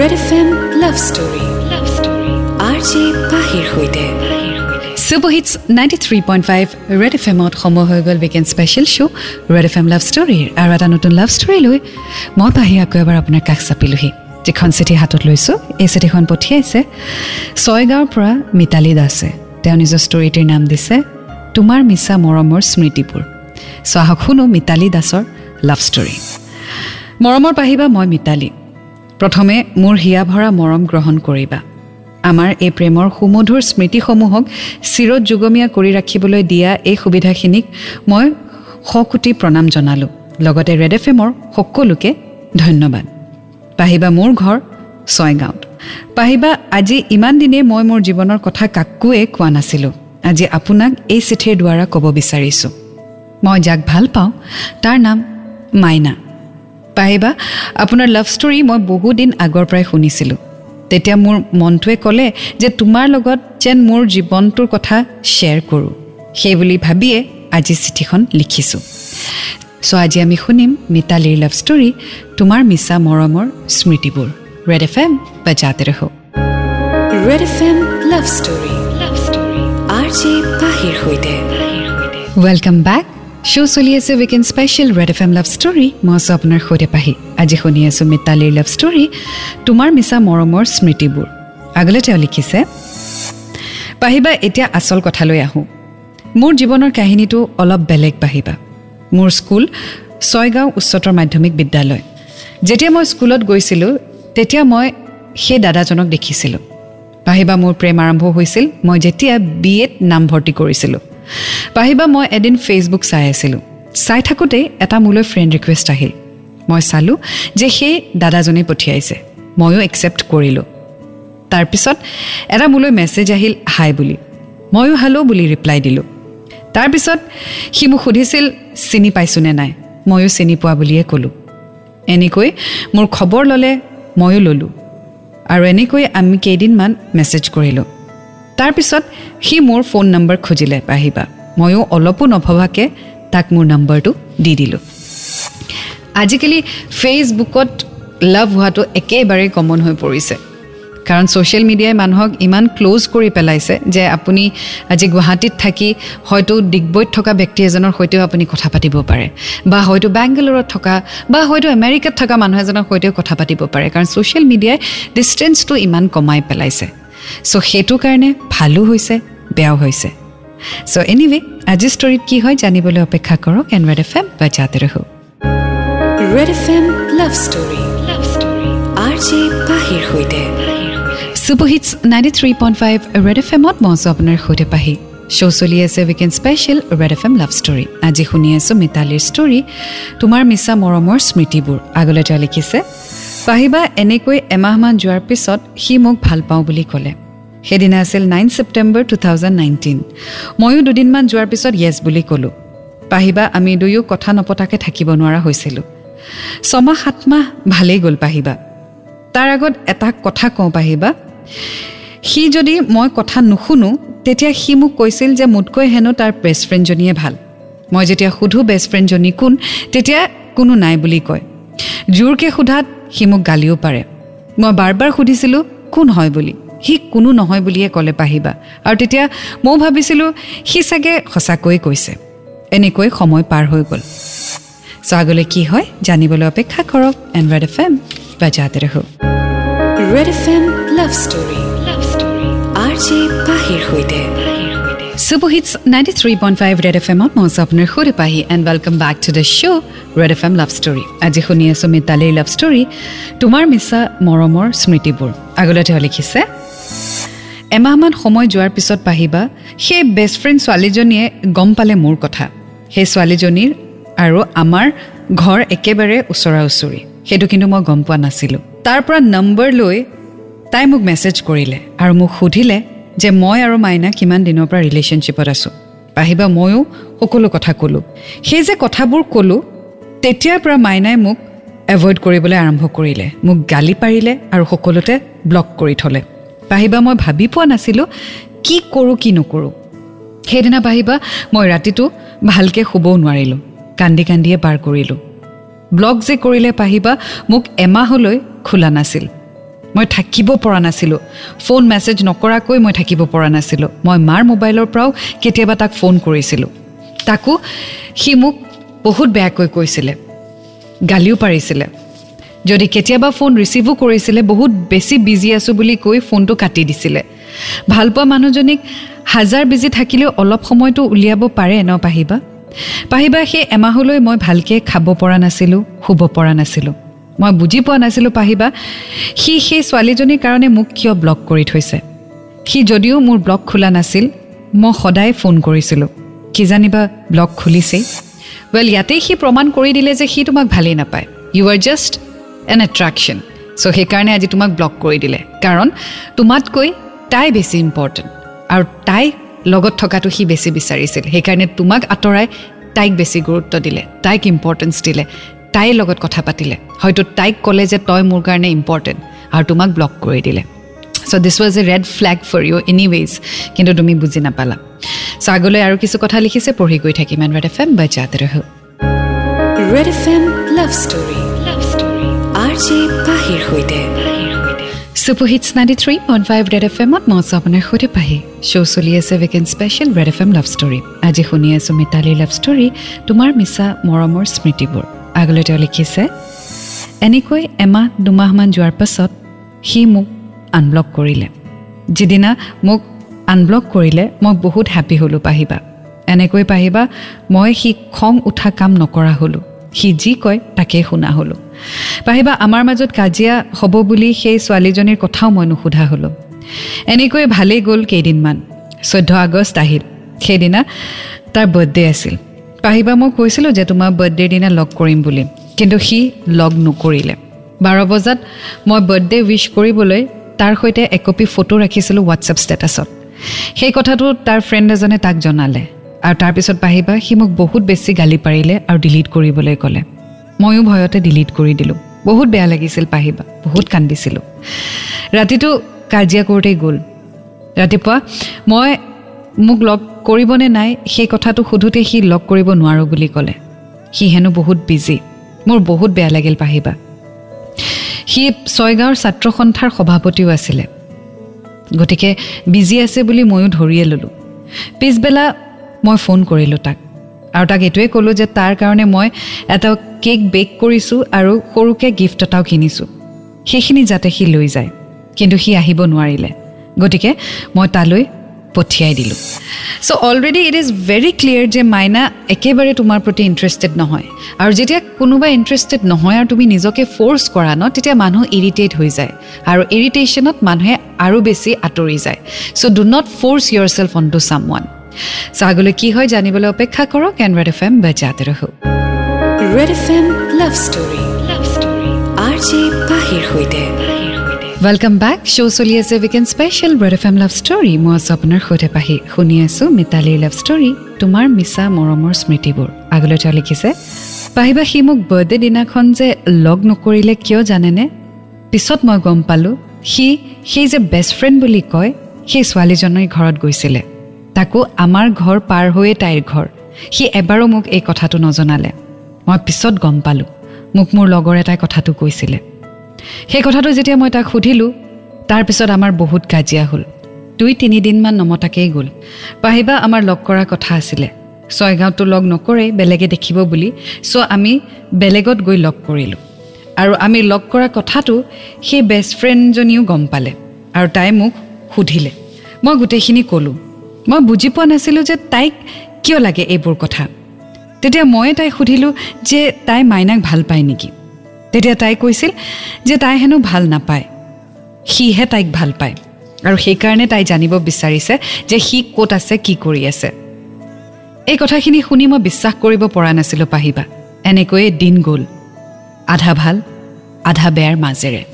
Red F M love story love story R J পাহিৰ সৈতে super hits ninety three point five red F এমত সময় হৈ গ'ল weekend special show' red F M love ষ্টৰীৰ আৰু এটা নতুন লাভ ষ্টৰী লৈ মই পাহি আকৌ এবাৰ আপোনাৰ কাষ চাপিলোহি। যিখন চিঠি হাতত লৈছোঁ এই চিঠিখন পঠিয়াইছে ছয়গাঁৱৰ পৰা মিতালী দাসে। তেওঁ নিজৰ ষ্টৰিটিৰ নাম দিছে তোমাৰ মিছা মৰমৰ স্মৃতিবোৰ। চ' আহক শুনো মিতালী দাসৰ লাভ ষ্টৰী মৰমৰ পাহিবা মই মিতালী। প্ৰথমে মোৰ হিয়া ভৰা মৰম গ্ৰহণ কৰিবা। আমাৰ এই প্ৰেমৰ সুমধুৰ স্মৃতিসমূহক চিৰত যুগমীয়া কৰি ৰাখিবলৈ দিয়া এই সুবিধাখিনিক মই শকোটি প্ৰণাম জনালোঁ। লগতে ৰেড এফ এমৰ সকলোকে ধন্যবাদ। পাহিবা মোৰ ঘৰ ছয়গাঁৱত। পাহিবা আজি ইমান দিনে মই মোৰ জীৱনৰ কথা কাকোৱে কোৱা নাছিলোঁ। আজি আপোনাক এই চিঠিৰ দ্বাৰা ক'ব বিচাৰিছোঁ। মই যাক ভাল পাওঁ তাৰ নাম মাইনা। পাহিবা আপোনাৰ লাভ ষ্টৰী মই বহুদিন আগৰ পৰাই শুনিছিলোঁ। তেতিয়া মোৰ মনটোৱে ক'লে যে তোমাৰ লগত যেন মোৰ জীৱনটোৰ কথা শ্বেয়াৰ কৰোঁ। সেই বুলি ভাবিয়ে আজি চিঠিখন লিখিছোঁ। চ' আজি আমি শুনিম মিতালীৰ লাভ ষ্টৰী তোমাৰ মিছা মৰমৰ স্মৃতিবোৰ। ৰেড এফ এম বা ৰহ red F M love story love story R J পাহিৰ সৈতে। ৱেলকাম বেক শ্ব' চলি আছে weekend special red F M love story মই আছোঁ আপোনাৰ সৈতে পাহি। আজি শুনি আছোঁ মিতালীৰ লাভ ষ্টৰী তোমাৰ মিছা মৰমৰ স্মৃতিবোৰ। আগলৈ তেওঁ লিখিছে পাহিবা এতিয়া আচল কথালৈ আহোঁ। মোৰ জীৱনৰ কাহিনীটো অলপ বেলেগ পাহিবা। মোৰ স্কুল ছয়গাঁও উচ্চতৰ মাধ্যমিক বিদ্যালয়। যেতিয়া মই স্কুলত গৈছিলোঁ তেতিয়া মই সেই দাদাজনক দেখিছিলোঁ। পাহিবা মোৰ প্ৰেম আৰম্ভ হৈছিল। মই যেতিয়া বি এত নামভৰ্তি কৰিছিলোঁ। পাহিবা মই এদিন ফেচবুক চাই আছিলোঁ। চাই থাকোঁতেই এটা মোলৈ ফ্ৰেণ্ড ৰিকুৱেষ্ট আহিল। মই চালোঁ যে সেই দাদাজনে পঠিয়াইছে। ময়ো একচেপ্ট কৰিলোঁ। তাৰপিছত এটা মোলৈ মেছেজ আহিল হাই বুলি। ময়ো হেল্ল' বুলি ৰিপ্লাই দিলোঁ। তাৰপিছত সি মোক সুধিছিল চিনি পাইছোঁনে নাই? ময়ো চিনি পোৱা বুলিয়ে ক'লোঁ। এনেকৈ মোৰ খবৰ ল'লে ময়ো ল'লোঁ। আৰু এনেকৈ আমি কেইদিনমান মেছেজ কৰিলোঁ। তাৰপিছত সি মোৰ ফোন নম্বৰ খুজিলে পাহিবা ময়ো অলপো নভবাকৈ তাক মোৰ নম্বৰটো দি দিলোঁ। আজিকালি ফেচবুকত লাভ হোৱাটো একেবাৰে কমন হৈ পৰিছে। কাৰণ ছ'চিয়েল মিডিয়াই মানুহক ইমান ক্ল'জ কৰি পেলাইছে যে আপুনি আজি গুৱাহাটীত থাকি হয়তো ডিগবৈত থকা ব্যক্তি এজনৰ সৈতেও আপুনি কথা পাতিব পাৰে। বা হয়তো বেংগালুৰুত থকা বা হয়তো আমেৰিকাত থকা মানুহ এজনৰ সৈতেও কথা পাতিব পাৰে। কাৰণ ছ'চিয়েল মিডিয়াই ডিষ্টেঞ্চটো ইমান কমাই পেলাইছে। চ' সেইটো কাৰণে ভালো হৈছে বেয়াও হৈছে। চ' এনিৱে আজিৰ ষ্টৰীত কি হয় জানিবলৈ অপেক্ষা কৰক এন ৰেড এফ এম বা জাতে ৰহো। Red F M love story love story R J পাহিৰ সৈতে। Super hits ninety three point five red F এমত মই আছোঁ আপোনাৰ সৈতে পাহি। শ্ব' চলি আছে weekend special red F M love story আজি শুনি আছোঁ মিতালীৰ ষ্টৰী তোমাৰ মিছা মৰমৰ স্মৃতিবোৰ। আগলৈ তেওঁ লিখিছে পাহিবা এনেকৈ এমাহমান যোৱাৰ পিছত সি মোক ভাল পাওঁ বুলি ক'লে। সেইদিনা আছিল nine September two thousand nineteen ময়ো দুদিনমান যোৱাৰ পিছত য়েছ বুলি ক'লোঁ। পাহিবা আমি দুয়ো কথা নপতাকৈ থাকিব নোৱাৰা হৈছিলোঁ। ছমাহ সাত মাহ ভালেই গ'ল পাহিবা। তাৰ আগত এটা কথা কওঁ পাহিবা। সি যদি মই কথা নুশুনো তেতিয়া সি মোক কৈছিল যে মোতকৈ হেনো তাৰ বেষ্ট ফ্ৰেণ্ডজনীয়ে ভাল। মই যেতিয়া সোধোঁ বেষ্ট ফ্ৰেণ্ডজনী কোন তেতিয়া কোনো নাই বুলি কয়। জোৰকৈ সোধাত সি মোক গালিও পাৰে। মই বাৰ বাৰ সুধিছিলোঁ কোন হয় বুলি? সি কোনো নহয় বুলিয়ে ক'লে পাহিবা। আৰু তেতিয়া ময়ো ভাবিছিলোঁ সি চাগে সঁচাকৈয়ে কৈছে। এনেকৈ সময় পাৰ হৈ গ'ল। চ' আগলৈ কি হয় জানিবলৈ অপেক্ষা কৰক এণ্ড ৰেড এফ এম বা জাতে ৰহো। Red F M love story love story. R J পাহিৰ সৈতে। Super hits ninety three point five red F এমত মই আছোঁ আপোনাৰ সৈতে Pahi and welcome back to the show' red F M love story আজি শুনি আছোঁ মিতালীৰ লাভ ষ্টৰী তোমাৰ মিছা মৰমৰ স্মৃতিবোৰ আগলৈ তেওঁ লিখিছে এমাহমান সময় যোৱাৰ পিছত পাহিবা সেই বেষ্ট ফ্ৰেণ্ড ছোৱালীজনীয়ে গম পালে মোৰ কথা সেই ছোৱালীজনীৰ আৰু আমাৰ ঘৰ একেবাৰে ওচৰা ওচৰি সেইটো কিন্তু মই গম পোৱা নাছিলোঁ তাৰ পৰা নম্বৰ লৈ তাই মোক মেছেজ কৰিলে আৰু মোক সুধিলে যে মই আৰু মাইনা কিমান দিনৰ পৰা ৰিলেশ্যনশ্বিপত আছোঁ। পাহিবা ময়ো সকলো কথা ক'লোঁ। সেই যে কথাবোৰ ক'লোঁ তেতিয়াৰ পৰা মাইনাই মোক এভইড কৰিবলৈ আৰম্ভ কৰিলে। মোক গালি পাৰিলে আৰু সকলোতে ব্লক কৰি থ'লে। পাহিবা মই ভাবি পোৱা নাছিলোঁ কি কৰোঁ কি নকৰোঁ। সেইদিনা পাহিবা মই ৰাতিটো ভালকৈ শুবও নোৱাৰিলোঁ। কান্দি কান্দিয়ে পাৰ কৰিলোঁ। ব্লগ যে কৰিলে পাহিবা মোক এমাহলৈ খোলা নাছিল। মই থাকিব পৰা নাছিলোঁ। ফোন মেছেজ নকৰাকৈ মই থাকিব পৰা নাছিলোঁ। মই মাৰ মোবাইলৰ পৰাও কেতিয়াবা তাক ফোন কৰিছিলোঁ। তাকো সি মোক বহুত বেয়াকৈ কৈছিলে। গালিও পাৰিছিলে। যদি কেতিয়াবা ফোন ৰিচিভো কৰিছিলে বহুত বেছি বিজি আছোঁ বুলি কৈ ফোনটো কাটি দিছিলে। ভালপোৱা মানুহজনীক হাজাৰ বিজি থাকিলেও অলপ সময়টো উলিয়াব পাৰে ন পাহিবা? পাহিবা সেই এমাহলৈ মই ভালকৈ খাব পৰা নাছিলোঁ শুব পৰা নাছিলোঁ। মই বুজি পোৱা নাছিলোঁ পাহিবা। সি সেই ছোৱালীজনীৰ কাৰণে মোক কিয় ব্লক কৰি থৈছে? সি যদিও মোৰ ব্লক খোলা নাছিল মই সদায় ফোন কৰিছিলোঁ। কিজানিবা ব্লক খুলিছেই? ৱেল ইয়াতেই সি প্ৰমাণ কৰি দিলে যে সি তোমাক ভালেই নাপায়। You are just an attraction so' সেইকাৰণে আজি তোমাক ব্লক কৰি দিলে। কাৰণ তোমাতকৈ তাই বেছি ইম্পৰ্টেণ্ট আৰু তাই লগত থকাটো সি বেছি বিচাৰিছিল। সেইকাৰণে তোমাক আঁতৰাই তাইক বেছি গুৰুত্ব দিলে। তাইক ইম্পৰ্টেঞ্চ দিলে। তাইৰ লগত কথা পাতিলে। হয়তো তাইক ক'লে যে তই মোৰ কাৰণে ইম্পৰ্টেণ্ট আৰু তোমাক ব্লক কৰি দিলে। So' this was a red flag for you anyways কিন্তু তুমি বুজি নাপালা। চ' আগলৈ আৰু কিছু কথা লিখিছে পঢ়ি গৈ থাকিম এণ্ড ৰেড এফ এম বাজাতে ৰহ। Red F M love story. Love story R J পাহিৰ সৈতে। Super hits ninety three point five red F এমত মই আছোঁ আপোনাৰ সৈতে পাহি। শ্ব' চলি আছে weekend special red F M love story আজি শুনি আছোঁ মিতালীৰ লাভ ষ্টৰী তোমাৰ মিছা মৰমৰ স্মৃতিবোৰ। আগলৈ তেওঁ লিখিছে এনেকৈ এমাহ দুমাহমান যোৱাৰ পাছত সি মোক আনব্লক কৰিলে। যিদিনা মোক আনব্লক কৰিলে মই বহুত হেপ্পী হ'লোঁ পাহিবা। এনেকৈ পাহিবা মই সি খং উঠা কাম নকৰা হ'লোঁ। সি যি কয় তাকেই শুনা হ'লোঁ। পাহিবা আমাৰ মাজত কাজিয়া হ'ব বুলি সেই ছোৱালীজনীৰ কথাও মই নুসোধা হ'লোঁ। এনেকৈ ভালেই গ'ল কেইদিনমান। চৈধ্য আগষ্ট আহিল। সেইদিনা তাৰ বাৰ্থডে আছিল। পাহিবা মই কৈছিলোঁ যে তোমাৰ বাৰ্থডেৰ দিনা লগ কৰিম বুলি। কিন্তু সি লগ নকৰিলে। বাৰ বজাত মই বাৰ্থডে উইচ কৰিবলৈ তাৰ সৈতে একপি ফটো ৰাখিছিলোঁ হোৱাটছএপ ষ্টেটাছত সেই কথাটো তাৰ ফ্ৰেণ্ড এজনে তাক জনালে। আৰু তাৰপিছত পাহিবা সি মোক বহুত বেছি গালি পাৰিলে আৰু ডিলিট কৰিবলৈ ক'লে। ময়ো ভয়তে ডিলিট কৰি দিলোঁ। বহুত বেয়া লাগিছিল পাহিবা বহুত কান্দিছিলোঁ। ৰাতিটো কাজিয়া কৰোঁতেই গ'ল। ৰাতিপুৱা মই মোক লগ কৰিবনে নাই সেই কথাটো সোধোতে সি লগ কৰিব নোৱাৰোঁ বুলি ক'লে। সি হেনো বহুত বিজি মোৰ বহুত বেয়া লাগিল পাহিবা। সি ছয়গাঁৱৰ ছাত্ৰ সন্থাৰ সভাপতিও আছিলে। গতিকে বিজি আছে বুলি ময়ো ধৰিয়ে ল'লোঁ। পিছবেলা মই ফোন কৰিলোঁ তাক। আৰু তাক এইটোৱে ক'লোঁ যে তাৰ কাৰণে মই এটা কেক বেক কৰিছোঁ আৰু সৰুকৈ গিফ্ট এটাও কিনিছোঁ। সেইখিনি যাতে সি লৈ যায়। কিন্তু সি আহিব নোৱাৰিলে। গতিকে মই তালৈ পঠিয়াই দিলোঁ। So' already it is very clear যে মাইনা একেবাৰে তোমাৰ প্ৰতি ইণ্টাৰেষ্টেড নহয়। আৰু যেতিয়া কোনোবা ইণ্টাৰেষ্টেড নহয় আৰু তুমি নিজকে ফ'ৰ্চ কৰা ন তেতিয়া মানুহ ইৰিটেট হৈ যায়। আৰু ইৰিটেশ্যনত মানুহে আৰু বেছি আঁতৰি যায়। So' do not force yourself on to someone so' আগলৈ কি হয় জানিবলৈ অপেক্ষা কৰক এণ্ড্ৰইড এফ এম বাজাতে ৰহো red F M love story love story R J পাহিৰ সৈতে। ৱেলকাম বেক শ্ব' চলি আছে weekend special red F M love story মই আছোঁ আপোনাৰ সৈতে পাহি শুনি আছোঁ মিতালীৰ লাভ ষ্টৰী তোমাৰ মিছা মৰমৰ স্মৃতিবোৰ আগলৈ তেওঁ লিখিছে পাহিবা সি মোক বাৰ্থডে দিনাখন যে লগ নকৰিলে কিয় জানেনে পিছত মই গম পালোঁ সি সেই যে বেষ্ট ফ্ৰেণ্ড বুলি কয় সেই ছোৱালীজনীৰ ঘৰত গৈছিলে তাকো আমাৰ ঘৰ পাৰ হৈয়ে তাইৰ ঘৰ সি এবাৰো মোক এই কথাটো নজনালে মই পিছত গম পালোঁ মোক মোৰ লগৰ এটাই কথাটো কৈছিলে সেই কথাটো যেতিয়া মই তাক সুধিলোঁ তাৰপিছত আমাৰ বহুত কাজিয়া হ'ল। দুই তিনিদিনমান নমতাকেই গ'ল। পাহিবা আমাৰ লগ কৰাৰ কথা আছিলে। ছয়গাঁৱতো লগ নকৰে বেলেগে দেখিব বুলি। চ' আমি বেলেগত গৈ লগ কৰিলোঁ। আৰু আমি লগ কৰা কথাটো সেই বেষ্ট ফ্ৰেণ্ডজনীও গম পালে আৰু তাই মোক সুধিলে। মই গোটেইখিনি ক'লোঁ। মই বুজি পোৱা নাছিলোঁ যে তাইক কিয় লাগে এইবোৰ কথা। তেতিয়া ময়ে তাইক সুধিলোঁ যে তাই মাইনাক ভাল পায় নেকি? তেতিয়া তাই কৈছিল যে তাই হেনো ভাল নাপায়। সিহে তাইক ভাল পায়। আৰু সেইকাৰণে তাই জানিব বিচাৰিছে যে সি ক'ত আছে কি কৰি আছে। এই কথাখিনি শুনি মই বিশ্বাস কৰিব পৰা নাছিলোঁ পাহিবা। এনেকৈয়ে দিন গ'ল। আধা ভাল আধা বেয়াৰ মাজেৰে।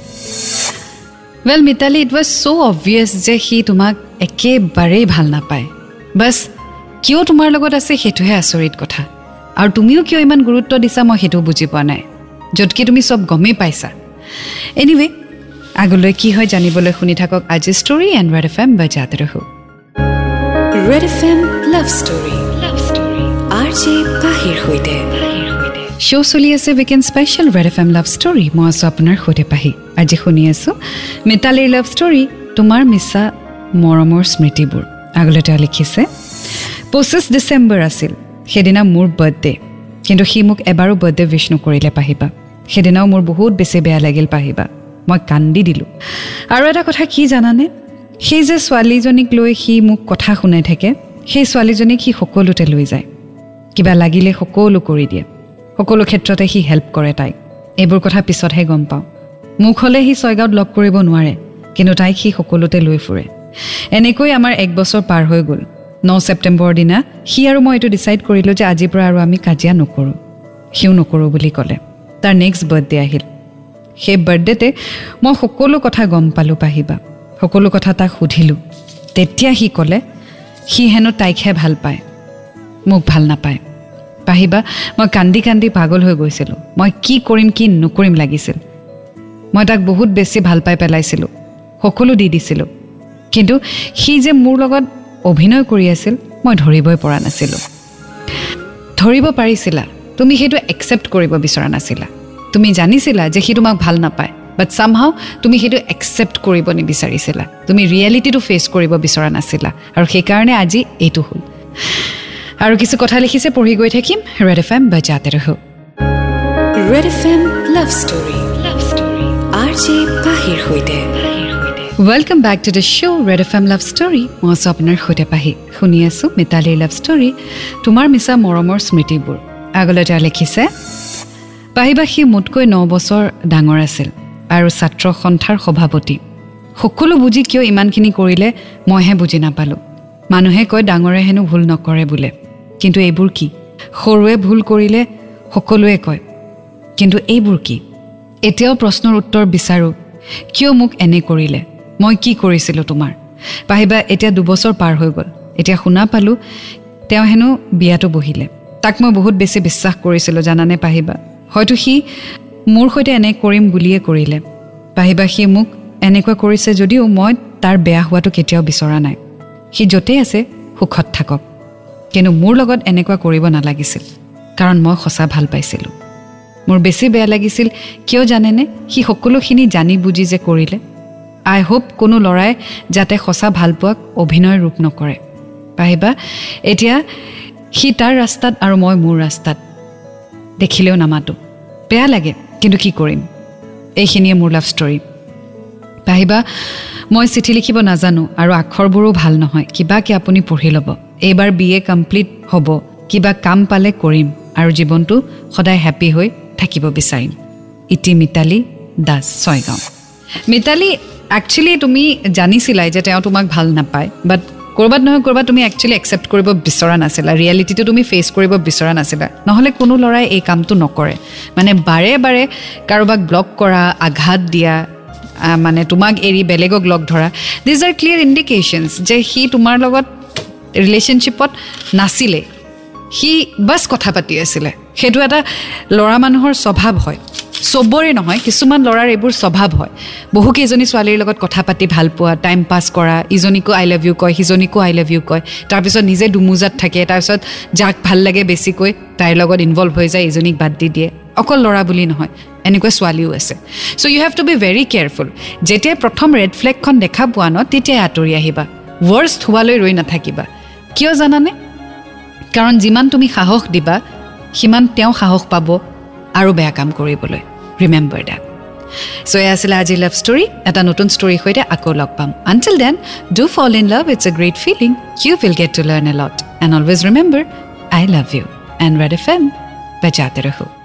Well Mitali it was so' obvious যে সি তোমাক একেবাৰেই ভাল নাপায়। বাছ কিয় তোমাৰ লগত আছে সেইটোহে আচৰিত কথা। আৰু তুমিও কিয় ইমান গুৰুত্ব দিছা মই সেইটো বুজি পোৱা নাই। য'তকি তুমি চব গমেই পাইছা। এনিৱে আগলৈ কি হয় জানিবলৈ শুনি থাকক আজি story and red F M বাজাতে ৰহো। Red F M love story love story R J পাহিৰ সৈতে। শ্ব' চলি আছে weekend special red F M love story মই আছোঁ আপোনাৰ সৈতে পাহি। আজি শুনি আছোঁ মিতালীৰ লাভ ষ্টৰী তোমাৰ মিছা মৰমৰ স্মৃতিবোৰ। আগলৈ তেওঁ লিখিছে পঁচিছ ডিচেম্বৰ আছিল। সেইদিনা মোৰ বাৰ্থডে কিন্তু সি মোক এবাৰো বাৰ্থডে উইচ নকৰিলে পাহিবা। সেইদিনাও মোৰ বহুত বেছি বেয়া লাগিল পাহিবা। মই কান্দি দিলোঁ। আৰু এটা কথা কি জানানে? সেই যে ছোৱালীজনীক লৈ সি মোক কথা শুনাই থাকে সেই ছোৱালীজনীক সি সকলোতে লৈ যায়। কিবা লাগিলে সকলো কৰি দিয়ে। সকলো ক্ষেত্ৰতে সি হেল্প কৰে তাইক। এইবোৰ কথা পিছতহে গম পাওঁ। মোক হ'লে সি ছয়গাঁৱত লগ কৰিব নোৱাৰে কিন্তু তাইক সি সকলোতে লৈ ফুৰে। এনেকৈ আমাৰ এক বছৰ পাৰ হৈ গ'ল। ন ছেপ্টেম্বৰৰ দিনা সি আৰু মই এইটো ডিচাইড কৰিলোঁ যে আজিৰ পৰা আৰু আমি কাজিয়া নকৰোঁ। সিও নকৰোঁ বুলি ক'লে। তাৰ নেক্সট বাৰ্থডে আহিল। সেই বাৰ্থডেতে মই সকলো কথা গম পালোঁ পাহিবা। সকলো কথা তাক সুধিলোঁ। তেতিয়া সি ক'লে সি হেনো তাইকহে ভাল পায়। মোক ভাল নাপায়। পাহিবা মই কান্দি কান্দি পাগল হৈ গৈছিলোঁ। মই কি কৰিম কি নকৰিম লাগিছিল। মই তাক বহুত বেছি ভাল পাই পেলাইছিলোঁ। সকলো দি দিছিলোঁ। কিন্তু সি যে মোৰ লগত অভিনয় কৰি আছিল মই ধৰিবই পৰা নাছিলোঁ। ধৰিব পাৰিছিলা। তুমি সেইটো একচেপ্ট কৰিব বিচৰা নাছিলা। তুমি জানিছিলা যে সি তোমাক ভাল নাপায় বাট চামহাও তুমি সেইটো একচেপ্ট কৰিব নিবিচাৰিছিলা। তুমি ৰিয়েলিটিটো ফেচ কৰিব বিচৰা নাছিলা আৰু সেইকাৰণে আজি এইটো হ'ল। আৰু কিছু কথা লিখিছে পঢ়ি গৈ থাকিম। ৰেড এফ এম বাজাতে ৰহো। Red F M love story love story R J পাহিৰ সৈতে। Welcome back to the show' red F M love story মই আছোঁ আপোনাৰ সৈতে পাহি। শুনি আছোঁ মিতালীৰ লাভ ষ্টৰী তোমাৰ মিছা মৰমৰ স্মৃতিবোৰ। আগলৈ তেওঁ লিখিছে পাহিবা সি মোতকৈ ন বছৰ ডাঙৰ আছিল আৰু ছাত্ৰ সন্থাৰ সভাপতি। সকলো বুজি কিয় ইমানখিনি কৰিলে মইহে বুজি নাপালোঁ। মানুহে কয় ডাঙৰে হেনো ভুল নকৰে বোলে। কিন্তু এইবোৰ কি? সৰুৱে ভুল কৰিলে সকলোৱে কয়। কিন্তু এইবোৰ কি? এতিয়াও প্ৰশ্নৰ উত্তৰ বিচাৰোঁ কিয় মোক এনে কৰিলে? মই কি কৰিছিলোঁ তোমাৰ? পাহিবা এতিয়া দুবছৰ পাৰ হৈ গ'ল। এতিয়া শুনা পালোঁ তেওঁ হেনো বিয়াটো বহিলে। তাক মই বহুত বেছি বিশ্বাস কৰিছিলোঁ জানানে পাহিবা? হয়তো সি মোৰ সৈতে এনে কৰিম বুলিয়ে কৰিলে। পাহিবা সি মোক এনেকুৱা কৰিছে যদিও মই তাৰ বেয়া হোৱাটো কেতিয়াও বিচৰা নাই। সি য'তেই আছে সুখত থাকক। কিন্তু মোৰ লগত এনেকুৱা কৰিব নালাগিছিল কাৰণ মই সঁচা ভাল পাইছিলোঁ। মোৰ বেছি বেয়া লাগিছিল কিয় জানেনে? সি সকলোখিনি জানি বুজি যে কৰিলে। আই হোপ কোনো ল'ৰাই যাতে সঁচা ভালপোৱাক অভিনয় ৰূপ নকৰে। পাহিবা এতিয়া সি তাৰ ৰাস্তাত আৰু মই মোৰ ৰাস্তাত। দেখিলেও নামাতো। বেয়া লাগে কিন্তু কি কৰিম? এইখিনিয়ে মোৰ লাভ ষ্টৰী পাহিবা মই চিঠি লিখিব নাজানো আৰু আখৰবোৰো ভাল নহয়। কিবাকে আপুনি পঢ়ি ল'ব। এইবাৰ বি এ কমপ্লিট হ'ব। কিবা কাম পালে কৰিম আৰু জীৱনটো সদায় হেপ্পী হৈ থাকিব বিচাৰিম। ইটি মিতালী দাস ছয়গাঁও। মিতালী একচুৱেলি তুমি জানিছিলাই যে তেওঁ তোমাক ভাল নাপায় বাট ক'ৰবাত নহয় ক'ৰবাত তুমি একচুৱেলি একচেপ্ট কৰিব বিচৰা নাছিলা। ৰিয়েলিটিটো তুমি ফেচ কৰিব বিচৰা নাছিলা। নহ'লে কোনো ল'ৰাই এই কামটো নকৰে। মানে বাৰে বাৰে কাৰোবাক ব্লক কৰা আঘাত দিয়া মানে তোমাক এৰি বেলেগক লগ ধৰা দিজ আৰ ক্লিয়াৰ ইণ্ডিকেশ্যনছ যে সি তোমাৰ লগত ৰিলেশ্যনশ্বিপত নাছিলে। সি বাছ কথা পাতি আছিলে। সেইটো এটা ল'ৰা মানুহৰ স্বভাৱ হয়। চবৰে নহয় কিছুমান ল'ৰাৰ এইবোৰ স্বভাৱ হয়। বহুকেইজনী ছোৱালীৰ লগত কথা পাতি ভাল পোৱা টাইম পাছ কৰা ইজনীকো আই লাভ ইউ কয় সিজনীকো আই লাভ ইউ কয়। তাৰপিছত নিজে দুমোজাত থাকে তাৰপিছত যাক ভাল লাগে বেছিকৈ তাইৰ লগত ইনভল্ভ হৈ যায় ইজনীক বাদ দি দিয়ে। অকল ল'ৰা বুলি নহয় এনেকুৱা ছোৱালীও আছে। So' you have to be very careful যেতিয়াই প্ৰথম ৰেড ফ্লেগখন দেখা পোৱা ন তেতিয়াই আঁতৰি আহিবা। ৱৰ্ষ্ট হোৱালৈ ৰৈ নাথাকিবা। কিয় জানানে? কাৰণ যিমান তুমি সাহস দিবা সিমান তেওঁ সাহস পাব আৰু বেয়া কাম কৰিবলৈ। ৰিমেম্বাৰ ডেট চ' এয়া আছিলে আজি লাভ ষ্টৰী এটা নতুন ষ্টৰীৰ সৈতে আকৌ লগ পাম। Until then do fall in love it's a great feeling you will get to learn a lot and always remember I love you and red F M বেজাতে ৰহো